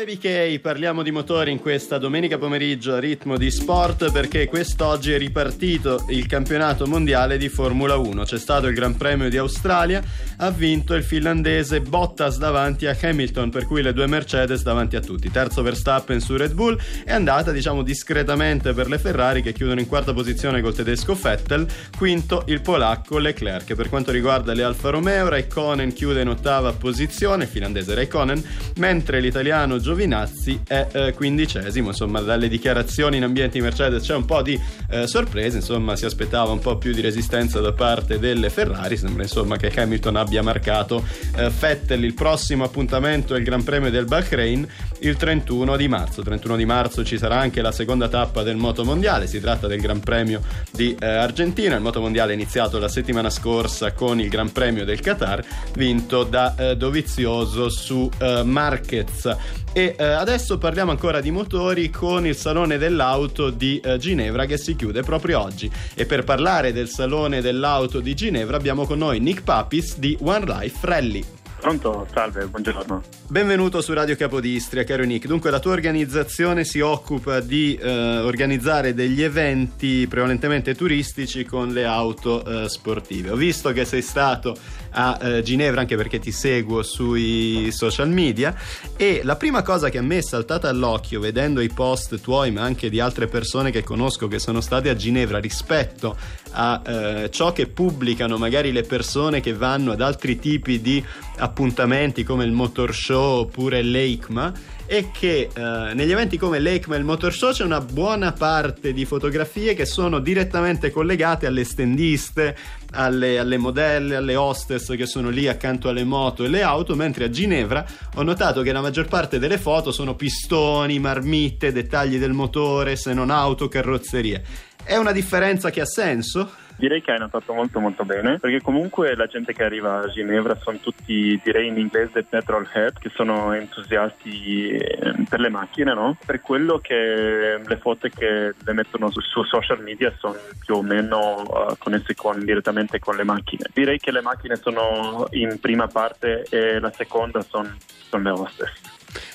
FBK, parliamo di motori in questa domenica pomeriggio a ritmo di sport perché quest'oggi è ripartito il campionato mondiale di Formula 1. C'è stato il Gran Premio di Australia, ha vinto il finlandese Bottas davanti a Hamilton, per cui le due Mercedes davanti a tutti. Terzo Verstappen su Red Bull è andata diciamo discretamente per le Ferrari che chiudono in quarta posizione col tedesco Vettel, quinto il polacco Leclerc. Per quanto riguarda le Alfa Romeo, Raikkonen chiude in ottava posizione, il finlandese Raikkonen, mentre l'italiano Giovinazzi è eh, quindicesimo. Insomma, dalle dichiarazioni in ambienti Mercedes c'è un po' di eh, sorpresa. Insomma, si aspettava un po' più di resistenza da parte delle Ferrari. Sembra insomma che Hamilton abbia marcato eh, Vettel. Il prossimo appuntamento è il Gran Premio del Bahrain il 31 di marzo. 31 di marzo ci sarà anche la seconda tappa del Moto Mondiale. Si tratta del Gran Premio di eh, Argentina. Il Moto Mondiale è iniziato la settimana scorsa con il Gran Premio del Qatar, vinto da eh, Dovizioso su eh, Marquez. E eh, adesso parliamo ancora di motori con il Salone dell'Auto di eh, Ginevra che si chiude proprio oggi. E per parlare del Salone dell'Auto di Ginevra abbiamo con noi Nick Papis di One Life Rally. Pronto, salve, buongiorno. Benvenuto su Radio Capodistria, caro Nick. Dunque, la tua organizzazione si occupa di eh, organizzare degli eventi prevalentemente turistici con le auto eh, sportive. Ho visto che sei stato a eh, Ginevra anche perché ti seguo sui social media. E la prima cosa che a me è saltata all'occhio vedendo i post tuoi ma anche di altre persone che conosco che sono state a Ginevra rispetto a eh, ciò che pubblicano magari le persone che vanno ad altri tipi di appuntamenti come il Motor Show oppure l'EICMA è che eh, negli eventi come l'EICMA e il Motor Show c'è una buona parte di fotografie che sono direttamente collegate alle stendiste, alle, alle, modelle, alle hostess che sono lì accanto alle moto e le auto, mentre a Ginevra ho notato che la maggior parte delle foto sono pistoni, marmitte, dettagli del motore, se non auto, carrozzerie. È una differenza che ha senso? Direi che hai notato molto molto bene, perché comunque la gente che arriva a Ginevra sono tutti, direi in inglese, petrol head, che sono entusiasti eh, per le macchine, no? Per quello che le foto che le mettono su, su social media sono più o meno uh, connesse con, direttamente con le macchine. Direi che le macchine sono in prima parte e la seconda sono, sono le hostess.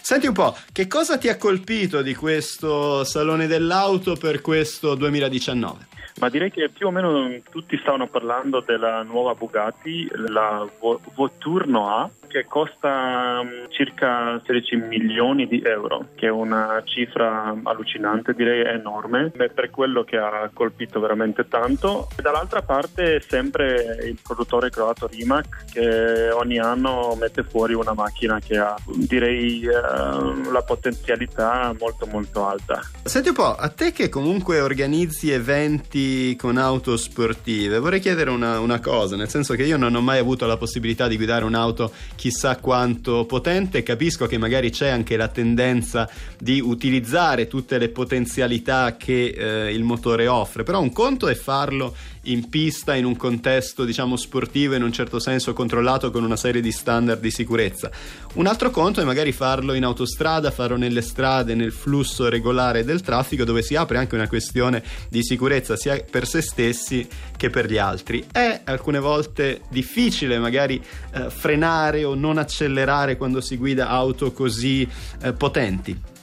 Senti un po', che cosa ti ha colpito di questo Salone dell'Auto per questo 2019? Ma direi che più o meno tutti stavano parlando della nuova Bugatti, la Voturno A, che costa mm, circa 16 milioni di euro, che è una cifra allucinante, direi enorme, per quello che ha colpito veramente tanto. E dall'altra parte sempre il produttore croato Rimac, che ogni anno mette fuori una macchina che ha, direi, eh, la potenzialità molto molto alta. Senti un po', a te che comunque organizzi eventi con auto sportive, vorrei chiedere una, una, cosa, nel senso che io non ho mai avuto la possibilità di guidare un'auto chissà quanto potente, capisco che magari c'è anche la tendenza di utilizzare tutte le potenzialità che eh, il motore offre, però un conto è farlo in pista in un contesto diciamo sportivo in un certo senso controllato con una serie di standard di sicurezza. Un altro conto è magari farlo in autostrada, farlo nelle strade, nel flusso regolare del traffico dove si apre anche una questione di sicurezza sia per se stessi che per gli altri. È alcune volte difficile magari eh, frenare o non accelerare quando si guida auto così eh, potenti.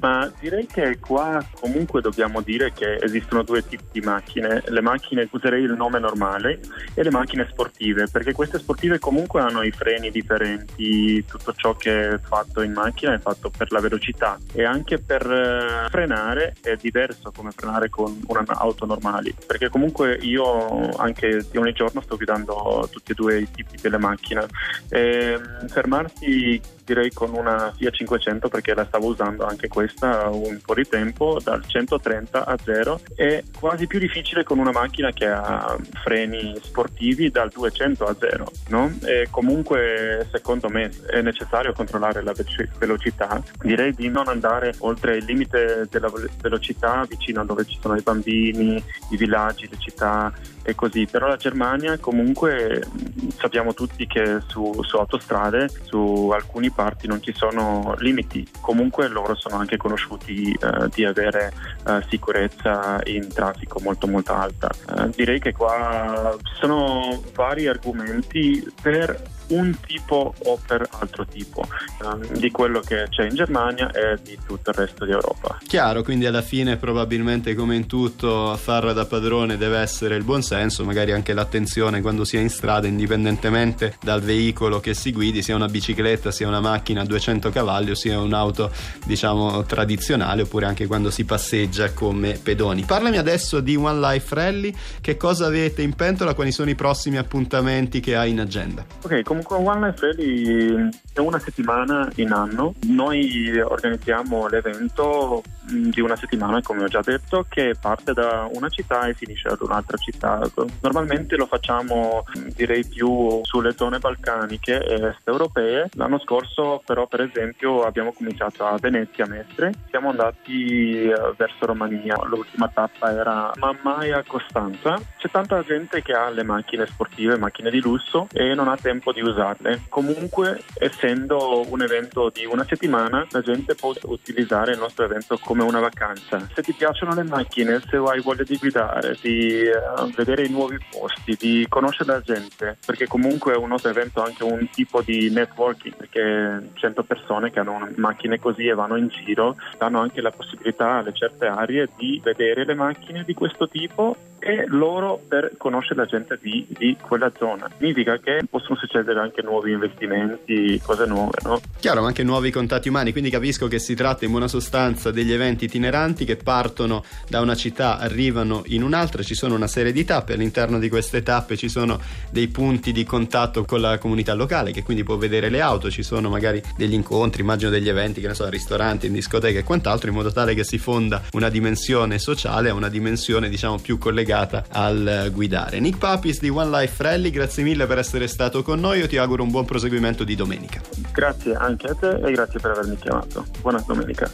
Ma direi che qua comunque dobbiamo dire che esistono due tipi di macchine, le macchine, userei il nome normale, e le macchine sportive, perché queste sportive comunque hanno i freni differenti, tutto ciò che è fatto in macchina è fatto per la velocità e anche per eh, frenare è diverso come frenare con un'auto normale, perché comunque io anche di ogni giorno sto guidando tutti e due i tipi delle macchine. E, mm, fermarsi direi con una Fiat 500 perché la stavo usando anche questa un po' di tempo dal 130 a 0 è quasi più difficile con una macchina che ha freni sportivi dal 200 a 0 no? e comunque secondo me è necessario controllare la velocità. Direi di non andare oltre il limite della velocità vicino a dove ci sono i bambini i villaggi, le città e così. Però la Germania comunque sappiamo tutti che su, su autostrade su alcuni parti non ci sono limiti, comunque loro sono anche conosciuti eh, di avere eh, sicurezza in traffico molto molto alta. Eh, direi che qua ci sono vari argomenti per un tipo o per altro tipo eh, di quello che c'è in Germania e di tutto il resto di Europa. Chiaro, quindi alla fine probabilmente come in tutto a far da padrone deve essere il buon senso, magari anche l'attenzione quando si è in strada, indipendentemente dal veicolo che si guidi, sia una bicicletta, sia una macchina a 200 cavalli o sia un'auto diciamo tradizionale oppure anche quando si passeggia come pedoni. Parlami adesso di One Life Rally, che cosa avete in pentola, quali sono i prossimi appuntamenti che hai in agenda? Ok, comunque One Life Rally è una settimana in anno, noi organizziamo l'evento di una settimana, come ho già detto, che parte da una città e finisce ad un'altra città. Normalmente lo facciamo direi più sulle zone balcaniche e est europee. L'anno scorso però per esempio abbiamo cominciato a Venezia, Mestre, siamo andati eh, verso Romania, l'ultima tappa era Mammaia Costanza. C'è tanta gente che ha le macchine sportive, macchine di lusso e non ha tempo di usarle. Comunque essendo un evento di una settimana la gente può utilizzare il nostro evento come una vacanza. Se ti piacciono le macchine, se hai voglia di guidare, di uh, vedere i nuovi posti, di conoscere la gente, perché comunque è un nostro evento anche un tipo di networking, perché 100 persone che hanno macchine così e vanno in giro danno anche la possibilità alle certe aree di vedere le macchine di questo tipo e loro per conoscere la gente di, di, quella zona. Significa che possono succedere anche nuovi investimenti, cose nuove, no? Chiaro, ma anche nuovi contatti umani, quindi capisco che si tratta in buona sostanza degli eventi itineranti che partono da una città, arrivano in un'altra, ci sono una serie di tappe, all'interno di queste tappe ci sono dei punti di contatto con la comunità locale che quindi può vedere le auto, ci sono magari degli incontri, immagino degli eventi, che ne so, ristoranti, in discoteche e quant'altro, in modo tale che si fonda una dimensione sociale, una dimensione diciamo più collegata legata al guidare. Nick Papis di One Life Rally, grazie mille per essere stato con noi. Io ti auguro un buon proseguimento di domenica. Grazie anche a te e grazie per avermi chiamato. Buona domenica.